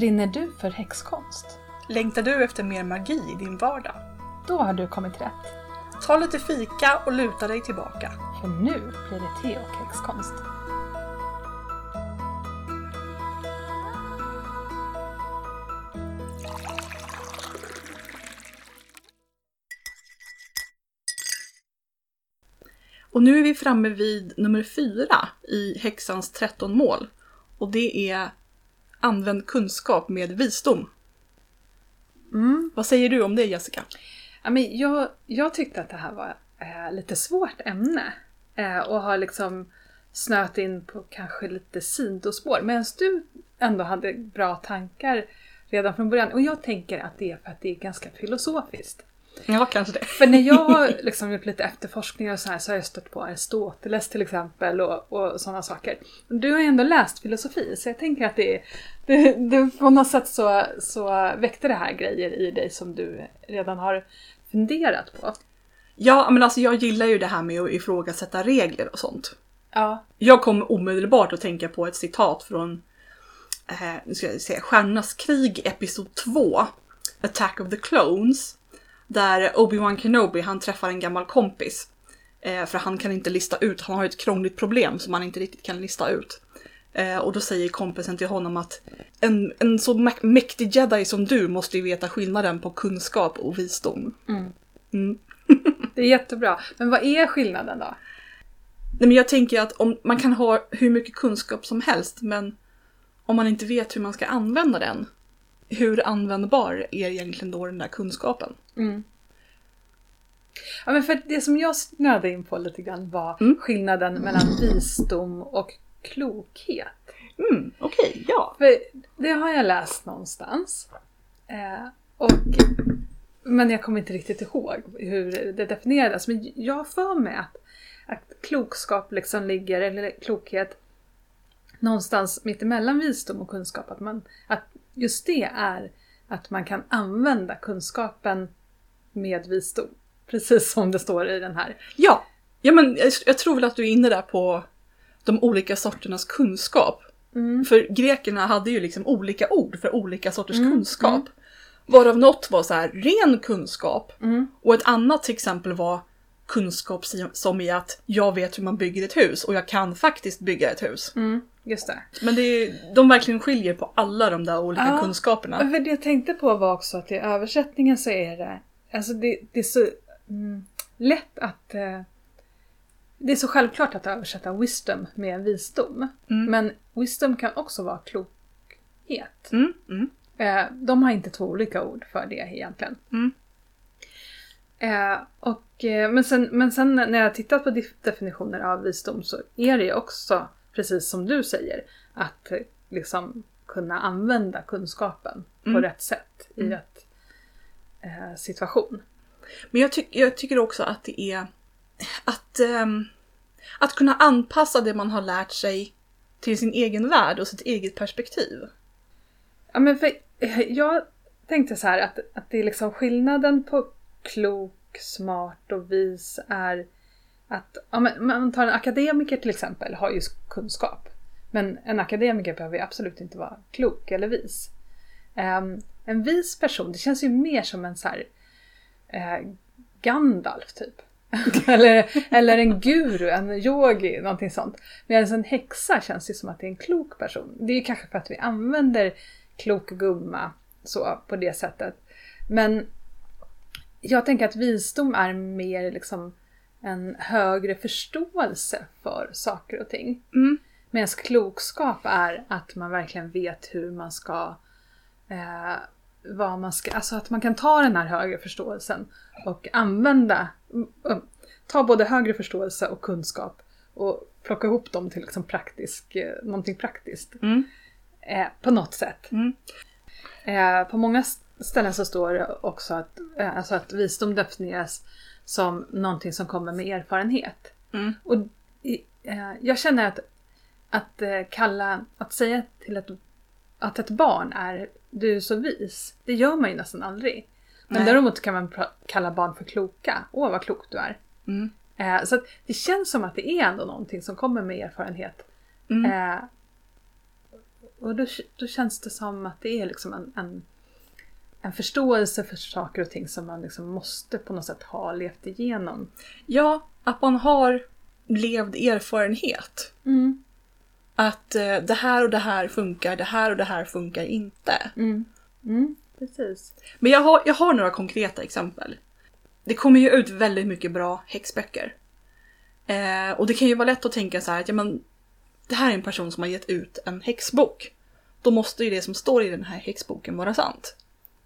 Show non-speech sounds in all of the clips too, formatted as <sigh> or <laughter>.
Brinner du för häxkonst? Längtar du efter mer magi i din vardag? Då har du kommit rätt. Ta lite fika och luta dig tillbaka. För nu blir det te och häxkonst. Och nu är vi framme vid nummer fyra i häxans 13 mål. Och det är använd kunskap med visdom. Mm. Vad säger du om det Jessica? Ja, men jag, jag tyckte att det här var eh, lite svårt ämne. Eh, och har liksom snöat in på kanske lite sidospår. Medan du ändå hade bra tankar redan från början. Och jag tänker att det är för att det är ganska filosofiskt. Ja, kanske det. För när jag har <laughs> liksom gjort lite efterforskningar och så här så har jag stött på Aristoteles till exempel och, och sådana saker. Du har ju ändå läst filosofi så jag tänker att det, det, det på något sätt så, så väckte det här grejer i dig som du redan har funderat på. Ja, men alltså jag gillar ju det här med att ifrågasätta regler och sånt. Ja. Jag kom omedelbart att tänka på ett citat från eh, nu ska jag säga, Stjärnornas krig episod 2, Attack of the Clones. Där Obi-Wan Kenobi han träffar en gammal kompis. Eh, för han kan inte lista ut, han har ett krångligt problem som han inte riktigt kan lista ut. Eh, och då säger kompisen till honom att en, en så mä- mäktig jedi som du måste ju veta skillnaden på kunskap och visdom. Mm. Mm. <laughs> Det är jättebra. Men vad är skillnaden då? Nej, men jag tänker att om, man kan ha hur mycket kunskap som helst, men om man inte vet hur man ska använda den, hur användbar är egentligen då den där kunskapen? Mm. Ja, men för det som jag snöade in på lite grann var Mm. skillnaden mellan visdom och klokhet. Mm, okej, ja. För det har jag läst någonstans. Eh, och, men jag kommer inte riktigt ihåg hur det definierades. Men jag har för mig att, att klokskap liksom ligger, eller klokhet, någonstans mittemellan visdom och kunskap. Att, man, att just det är att man kan använda kunskapen med visdom. Precis som det står i den här. Ja, ja men jag, jag tror väl att du är inne där på de olika sorternas kunskap. Mm. För grekerna hade ju liksom olika ord för olika sorters Mm, kunskap. mm. Varav något var så här ren kunskap Mm. och ett annat till exempel var kunskap som i att jag vet hur man bygger ett hus och jag kan faktiskt bygga ett hus. Mm, just det. Men det är, de verkligen skiljer på alla de där olika Ja. kunskaperna. För det jag tänkte på var också att i översättningen så är det, alltså det, det är så mm, lätt att eh, det är så självklart att översätta wisdom med visdom. Mm. Men wisdom kan också vara klokhet. Mm, mm, Eh, de har inte två olika ord för det egentligen. mm. Eh, och, eh, men, sen, men sen när jag tittat på def- definitioner av visdom så är det ju också, precis som du säger, att eh, liksom kunna använda kunskapen på Mm. rätt sätt i Mm. rätt eh, situation. Men jag, tyck, jag tycker också att det är att, ehm, att kunna anpassa det man har lärt sig till sin egen värld och sitt eget perspektiv. Ja, men för, eh, jag tänkte så här att, att det är liksom skillnaden på klok, smart och vis är att ja, men, man tar en akademiker till exempel har ju kunskap. Men en akademiker behöver ju absolut inte vara klok eller vis. Ehm, en vis person, det känns ju mer som en så här eh, Gandalf typ. <laughs> eller, eller en guru, en yogi, någonting sånt. Medan en häxa känns ju som att det är en klok person. Det är ju kanske för att vi använder klok gumma så på det sättet. Men jag tänker att visdom är mer liksom en högre förståelse för saker och ting. Mm. Medan klokskap är att man verkligen vet hur man ska eh, vad man ska, alltså att man kan ta den här högre förståelsen och använda, mm, mm, ta både högre förståelse och kunskap och plocka ihop dem till liksom praktisk, eh, någonting praktiskt. Mm. Eh, på något sätt. Mm. Eh, på många ställen så står det också att, eh, alltså att visdom definieras som någonting som kommer med erfarenhet. Mm. Och eh, jag känner att, att eh, kalla, att säga till ett, att ett barn är du är så vis, det gör man ju nästan aldrig. Men Nej. däremot kan man kalla barn för kloka. Åh vad klok du är. Mm. Eh, så det känns som att det är ändå någonting som kommer med erfarenhet. Mm. Eh, och då, då känns det som att det är liksom en, en, en förståelse för saker och ting som man liksom måste på något sätt ha levt igenom. Ja, att man har levd erfarenhet. Mm. Att eh, det här och det här funkar, det här och det här funkar inte. Mm. Mm. Precis. Men jag har, jag har några konkreta exempel. Det kommer ju ut väldigt mycket bra häxböcker. Eh, och det kan ju vara lätt att tänka så här att ja, men, det här är en person som har gett ut en häxbok. Då måste ju det som står i den här häxboken vara sant.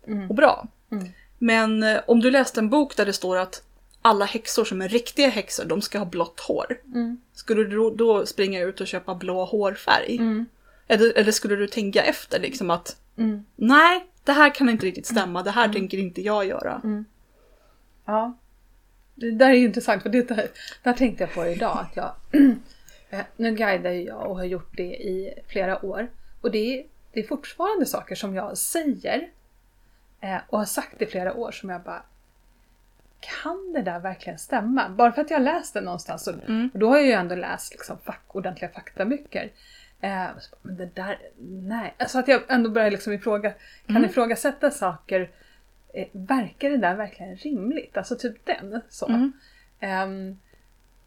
Mm. Och bra. Mm. Men eh, om du läste en bok där det står att alla häxor som är riktiga häxor, de ska ha blått hår. Mm. Skulle du då, springa ut och köpa blå hårfärg? Mm. Eller, eller skulle du tänka efter liksom att Mm. nej, det här kan inte riktigt stämma, det här tänker inte jag göra. Ja. Det där är ju intressant för det där, där tänkte jag på idag att jag <clears throat> eh, Nu guidar ju jag och har gjort det i flera år och det är, det är fortfarande saker som jag säger eh, och har sagt i flera år som jag bara Kan det där verkligen stämma? Bara för att jag läst det någonstans och, Mm. och då har jag ju ändå läst liksom fack, ordentliga faktaböcker. Eh, så men det där, nej. Alltså att jag ändå börjar liksom ifråga, kan Mm. ifrågasätta saker eh, verkar det där verkligen rimligt? Alltså typ den. Så. Mm. Ehm,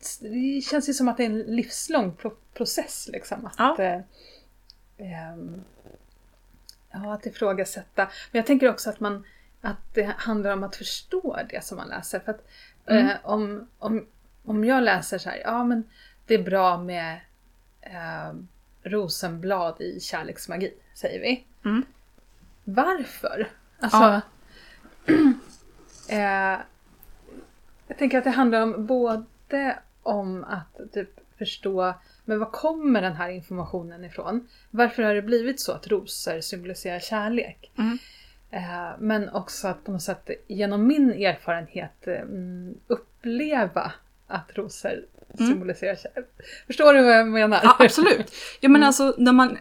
s- det känns ju som att det är en livslång pro- process liksom. Att, Ja. Ja, att ifrågasätta. Men jag tänker också att, man, att det handlar om att förstå det som man läser. För att, Mm. eh, om, om, om jag läser så här, ja men det är bra med eh, rosenblad i kärleksmagi, säger vi. Mm. Varför? Alltså, Ja. <clears throat> eh, jag tänker att det handlar om både om att typ förstå men var kommer den här informationen ifrån? Varför har det blivit så att rosor symboliserar kärlek? Mm. Eh, men också att på något sätt genom min erfarenhet eh, mm, uppleva att rosor Mm. symboliserar kärlek. Förstår du vad jag menar? Ja, absolut. <laughs> Ja, men Mm. alltså när man...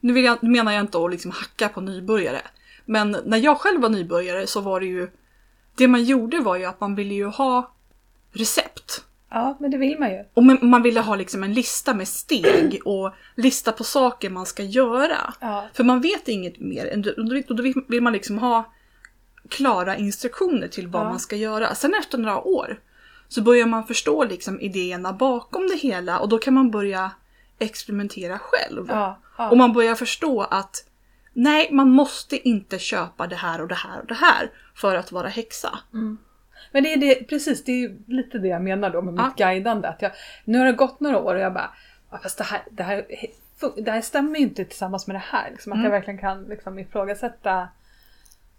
Nu vill jag, nu menar jag inte att liksom hacka på nybörjare. Men när jag själv var nybörjare så var det ju... Det man gjorde var ju att man ville ju ha recept. Ja, men det vill man ju. Och man, ville ha liksom en lista med steg <clears throat> och lista på saker man ska göra. Ja. För man vet inget mer. och Då vill- man liksom ha klara instruktioner till vad Ja. man ska göra. Sen efter några år så börjar man förstå liksom idéerna bakom det hela och då kan man börja experimentera själv. Ja, ja. Och man börjar förstå att nej, man måste inte köpa det här och det här och det här för att vara häxa. Men det är det, precis, det är lite det jag menar då med mitt Ja. guidande. Att jag, nu har det gått några år och jag bara, "Ja, fast det här, det här, det här stämmer ju inte tillsammans med det här. Liksom, att Mm. jag verkligen kan liksom, ifrågasätta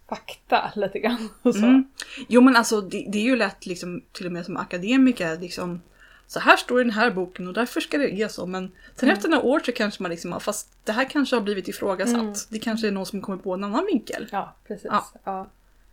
fakta lite grann. Och så. Mm. Jo men alltså det, det är ju lätt liksom till och med som akademiker liksom så här står det i den här boken och därför ska det ge så men sen Mm. efter några år så kanske man liksom, fast det här kanske har blivit ifrågasatt. Mm. Det kanske är någon som kommer på en annan vinkel. Ja, precis. Ja. Ja.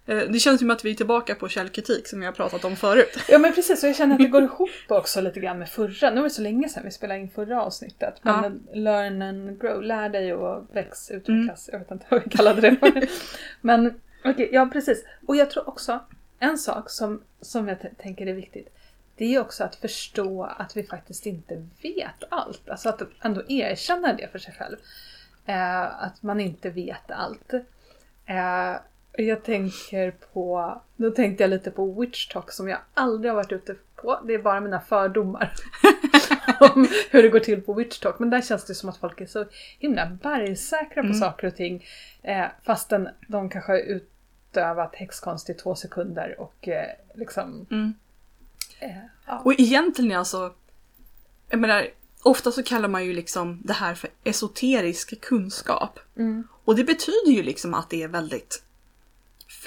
Eh, Det känns som att vi är tillbaka på källkritik som vi har pratat om förut. <laughs> ja men precis, och jag känner att det går ihop också lite grann med förra. Nu var det så länge sedan vi spelade in förra avsnittet. Men learn and grow, lär dig och väx, utvecklas. Jag vet inte vad vi kallade det för. <laughs> Men okej, ja precis. Och jag tror också, en sak som, som jag t- tänker är viktigt. Det är också att förstå att vi faktiskt inte vet allt. Alltså att ändå erkänna det för sig själv. Eh, att man inte vet allt. Eh, jag tänker på, då tänkte jag lite på Witch Talk som jag aldrig har varit ute på. Det är bara mina fördomar <laughs> om hur det går till på Witch Talk. Men där känns det som att folk är så himla bergsäkra på Mm. saker och ting. Eh, fastän de kanske har utövat häxkonst i två sekunder och eh, liksom... Mm. Eh, ja. Och egentligen alltså, jag menar, ofta så kallar man ju liksom det här för esoterisk kunskap. Mm. Och det betyder ju liksom att det är väldigt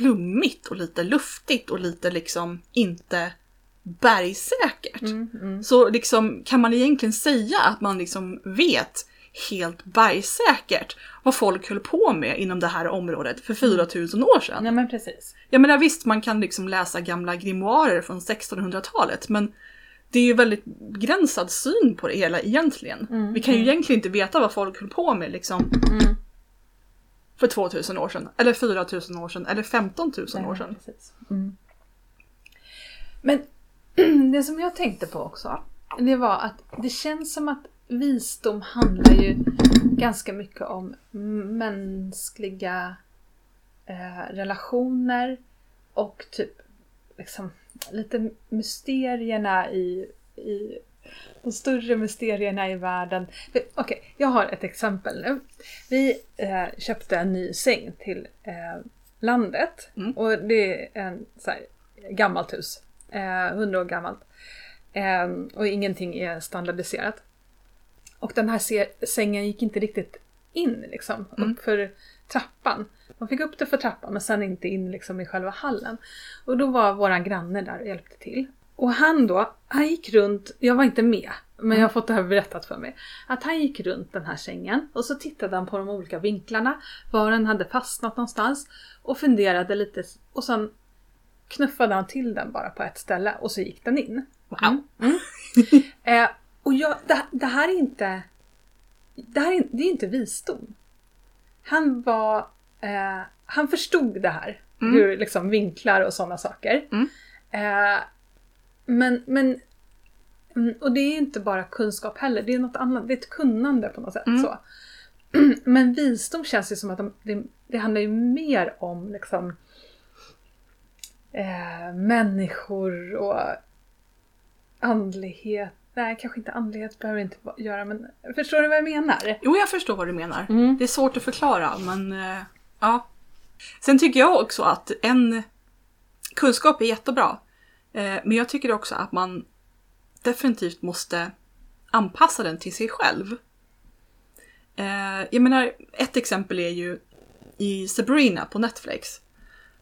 flummigt och lite luftigt och lite liksom inte bergsäkert. Mm, mm. Så liksom kan man egentligen säga att man liksom vet helt bergsäkert vad folk höll på med inom det här området för 4000 år sedan. Ja men precis. Jag menar visst, man kan liksom läsa gamla grimoarer från 1600-talet men det är ju väldigt begränsad syn på det hela egentligen. Mm, Vi kan ju mm. egentligen inte veta vad folk höll på med liksom Mm. För 2000 år sedan, eller 4000 år sedan, eller 15 000 år Nej, sedan. Precis. Mm. Men <clears throat> det som jag tänkte på också, det var att det känns som att visdom handlar ju ganska mycket om mänskliga eh, relationer och typ liksom lite mysterierna i, i de större mysterierna i världen. Okej, okay, jag har ett exempel nu. Vi eh, köpte en ny säng till eh, landet Mm. och det är en så här, gammalt hus. Eh, 100 år gammalt. Eh, och ingenting är standardiserat. Och den här sängen gick inte riktigt in liksom, Mm. upp för trappan. Man fick upp det för trappan men sen inte in liksom i själva hallen. Och då var våran granne där och hjälpte till. Och han då, han gick runt, jag var inte med, men jag har fått det här berättat för mig. Att han gick runt den här sängen och så tittade han på de olika vinklarna, var den hade fastnat någonstans och funderade lite och sen knuffade han till den bara på ett ställe och så gick den in. Wow. <laughs> Eh, och jag, det, det här är inte... Det här är, det är inte visdom. Han var... Eh, han förstod det här. Mm. Hur liksom vinklar och sådana saker. Mm. Eh, men, men... mm, Och det är inte bara kunskap heller. Det är något annat. Det är ett kunnande på något sätt. Mm. Så. <clears throat> Men visdom känns ju som att de, det, det handlar ju mer om liksom eh, människor och andlighet. Nej, kanske inte andlighet behöver inte göra, men förstår du vad jag menar? Jo, jag förstår vad du menar. Mm. Det är svårt att förklara, men eh, ja. Sen tycker jag också att en kunskap är jättebra. Eh, men jag tycker också att man definitivt måste anpassa den till sig själv. Eh, jag menar, ett exempel är ju i Sabrina på Netflix.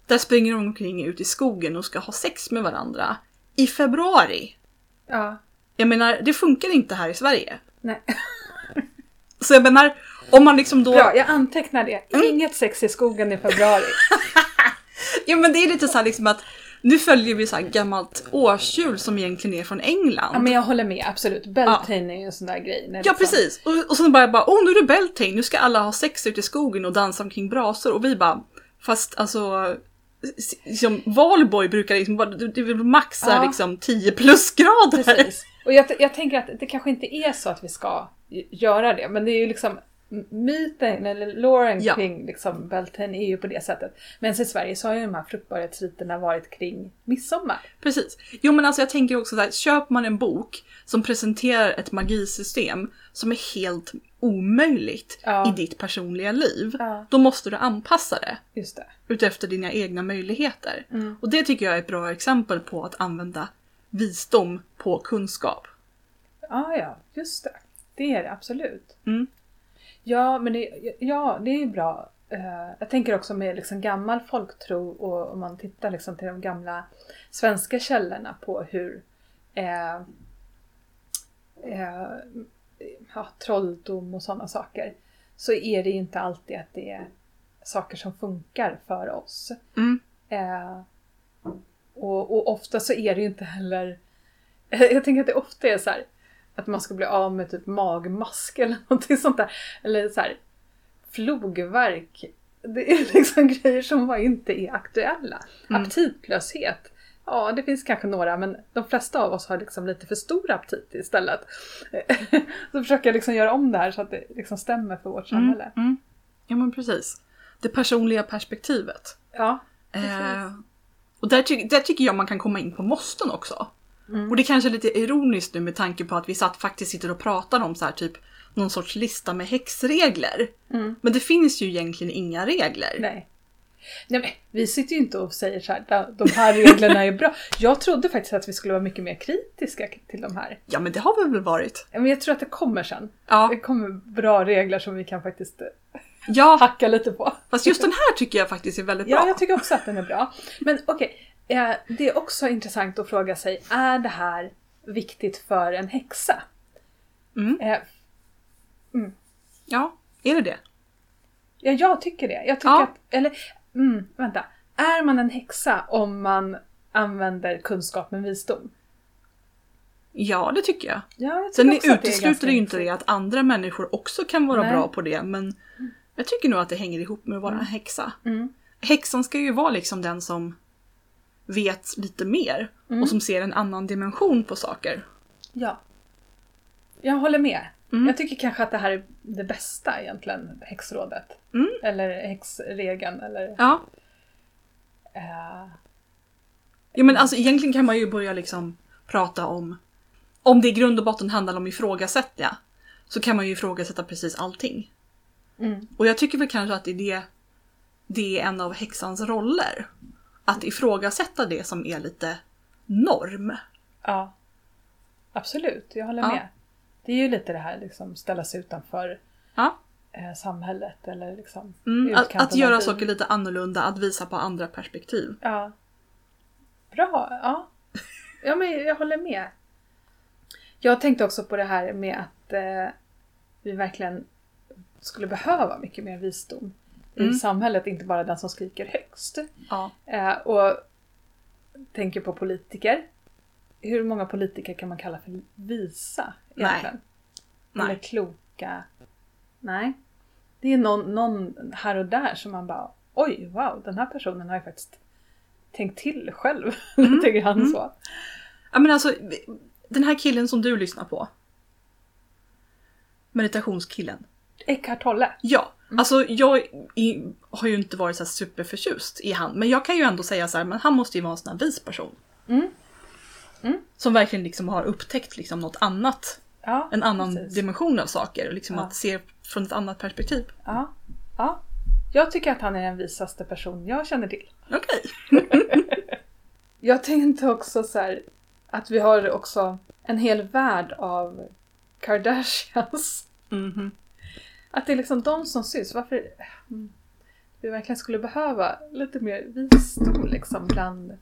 Där springer de omkring ut i skogen och ska ha sex med varandra i februari. Ja, Jag menar, det funkar inte här i Sverige. nej. <laughs> Så jag menar, om man liksom då... Bra, jag antecknar det. Mm. Inget sex i skogen i februari. <laughs> Ja men det är lite så liksom att nu följer vi så här gammalt årshjul som egentligen är från England. Ja, men jag håller med, absolut. Beltane är ju en sån där grej. Ja liksom- precis! Och, och sen bara, bara åh nu är det Beltane, nu ska alla ha sex ute i skogen och dansa omkring brasor och vi bara fast alltså liksom, Valborg brukar liksom vara, det är max Ja. liksom 10 plusgrader. Precis. Och jag, jag tänker att det kanske inte är så att vi ska göra det, men det är ju liksom myten eller loren Ja. kring liksom Beltane är ju på det sättet. Men i Sverige så har ju de här fruktbarhetsriterna varit kring midsommar. Precis. Jo men alltså jag tänker också så här, köper man en bok som presenterar ett magisystem som är helt omöjligt Ja. i ditt personliga liv, Ja. då måste du anpassa det. Just det. utefter dina egna möjligheter. Mm. Och det tycker jag är ett bra exempel på att använda visdom på kunskap. Ja, ja, just det. Det är det absolut. Mm. Ja, men det, ja, det är ju bra. Eh, Jag tänker också med liksom gammal folktro och om man tittar liksom till de gamla svenska källorna på hur eh, eh, ja, trolldom och sådana saker. Så är det ju inte alltid att det är saker som funkar för oss. Mm. Eh, och, och ofta så är det ju inte heller... <laughs> Jag tänker att det ofta är så här att man ska bli av med typ magmask eller <laughs> någonting sånt där. Eller så här flogverk. Det är liksom <laughs> grejer som bara inte är aktuella. Mm. Aptitlöshet. Ja, det finns kanske några men de flesta av oss har liksom lite för stor aptit istället. <laughs> så försöker jag liksom göra om det här så att det liksom stämmer för vårt samhälle. Mm. Ja men precis. Det personliga perspektivet. Ja, Eh, och där, ty- där tycker jag man kan komma in på måsten också. Mm. Och det kanske är lite ironiskt nu med tanke på att vi satt, faktiskt sitter och pratar om så här typ någon sorts lista med häxregler. Mm. Men det finns ju egentligen inga regler. Nej. Nej men vi sitter ju inte och säger så här, "Da- de här reglerna är bra. <laughs> Jag trodde faktiskt att vi skulle vara mycket mer kritiska till de här. Ja men det har vi väl varit. Men jag tror att det kommer sen. Ja, Det kommer bra regler som vi kan faktiskt eh, ja hacka lite på. fast just den här tycker jag faktiskt är väldigt bra. Ja, jag tycker också att den är bra. Men okej, eh, det är också intressant att fråga sig, är det här viktigt för en häxa? Mm. Eh, Ja, är det det? Ja, jag tycker det. Jag tycker Ja. att, eller, mm, vänta. Är man en häxa om man använder kunskap med visdom? Ja, det tycker jag. Ja, jag Sen tycker är utesluter det ju inte det att andra människor också kan vara Nej. bra på det, men jag tycker nog att det hänger ihop med att vara en häxa. Mm. Häxan ska ju vara liksom den som vet lite mer Mm. och som ser en annan dimension på saker. Ja. Jag håller med. Mm. Jag tycker kanske att det här är det bästa egentligen, häxrådet. Mm. Eller häxregeln eller... Ja. eh, ja men alltså egentligen kan man ju börja liksom prata om om det i grund och botten handlar om ifrågasätta så kan man ju ifrågasätta precis allting. mm, Och jag tycker väl kanske att det är, det, det är en av häxans roller. Att ifrågasätta det som är lite norm. ja. Absolut, jag håller Ja. med. Det är ju lite det här liksom ställa sig utanför Ja. eh, samhället eller liksom Mm, att, att göra saker lite annorlunda, att visa på andra perspektiv. Ja. Bra, ja. Ja men jag håller med. Jag tänkte också på det här med att eh, vi verkligen skulle behöva mycket mer visdom Mm. i samhället, inte bara den som skriker högst. Ja. Eh, och tänker på politiker. Hur många politiker kan man kalla för visa egentligen? Eller Nej. kloka? Nej. Det är någon, någon här och där som man bara oj, wow, den här personen har ju faktiskt tänkt till själv. <laughs> Lite grann mm. så. ja men alltså, den här killen som du lyssnar på. Meditationskillen. Eckhart Tolle. Ja, alltså jag i, har ju inte varit så superförtjust i han. Men jag kan ju ändå säga så här, men han måste ju vara en sån här vis person. Mm. Mm. Som verkligen liksom har upptäckt liksom något annat. Ja, En annan precis. dimension av saker. och Liksom Ja. att se från ett annat perspektiv. Ja. ja. Jag tycker att han är den visaste person jag känner till. Okej. <laughs> Jag tänkte också så här att vi har också en hel värld av Kardashians. Mhm. Att det är liksom de som syns. Varför mm, vi verkligen skulle behöva lite mer visdom liksom bland...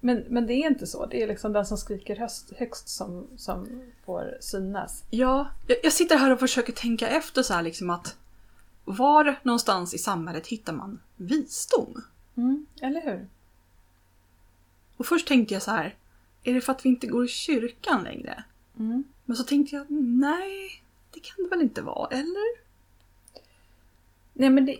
Men, men det är inte så. Det är liksom den som skriker högst, högst som, som får synas. Ja, jag, jag sitter här och försöker tänka efter så här liksom att var någonstans i samhället hittar man visdom? Mm, eller hur? Och först tänkte jag så här, är det för att vi inte går i kyrkan längre? Mm. Men så tänkte jag, nej, det kan det väl inte vara, eller? Nej men det...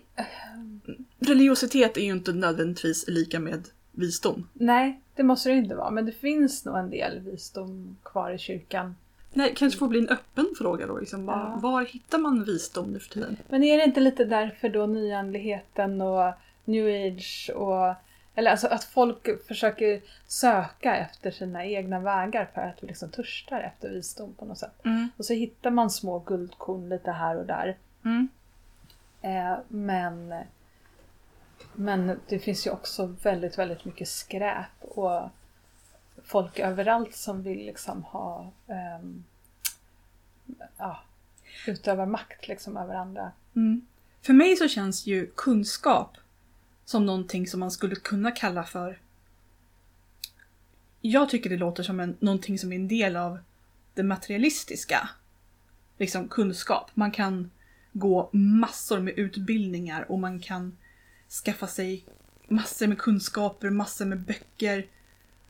Religiositet är ju inte nödvändigtvis lika med visdom. Nej, det måste det inte vara. Men det finns nog en del visdom kvar i kyrkan. Nej, kanske får bli en öppen fråga då. Liksom, var, Ja. var hittar man visdom nu för tiden? Men är det inte lite därför då nyandligheten och new age och... Eller alltså att folk försöker söka efter sina egna vägar för att vi liksom törstar efter visdom på något sätt. Mm. Och så hittar man små guldkorn lite här och där. Mm. Eh, men, men det finns ju också väldigt, väldigt mycket skräp och folk överallt som vill liksom ha ehm, ja, utövar makt liksom över andra. Mm. För mig så känns ju kunskap som någonting som man skulle kunna kalla för... Jag tycker det låter som en, någonting som är en del av det materialistiska. Liksom kunskap. Man kan gå massor med utbildningar och man kan skaffa sig massor med kunskaper, massor med böcker.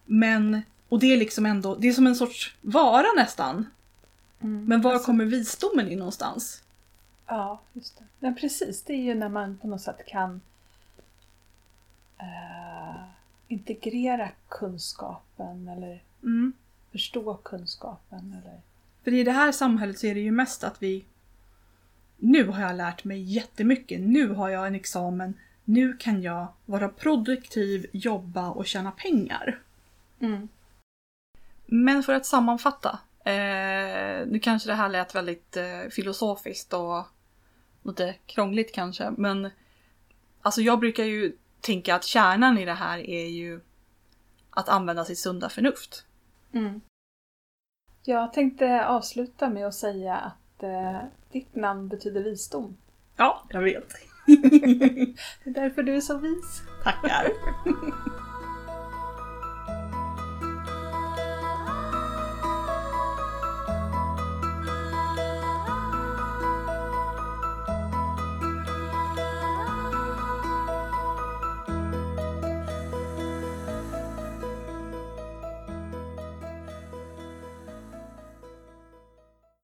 Men, och det är liksom ändå, det är som en sorts vara nästan. Men var Alltså- kommer visdomen in någonstans? Ja, just det. Men precis, det är ju när man på något sätt kan eh, integrera kunskapen eller Mm. förstå kunskapen. Eller... För i det här samhället så är det ju mest att vi... Nu har jag lärt mig jättemycket, nu har jag en examen, nu kan jag vara produktiv, jobba och tjäna pengar. Mm. Men för att sammanfatta, eh, nu kanske det här lät väldigt eh, filosofiskt och lite krångligt kanske, men alltså jag brukar ju tänka att kärnan i det här är ju att använda sitt sunda förnuft. Mm. Jag tänkte avsluta med att säga att eh, ditt namn betyder visdom. Ja, jag vet. <laughs> Det är därför du är så vis. Tackar. <laughs>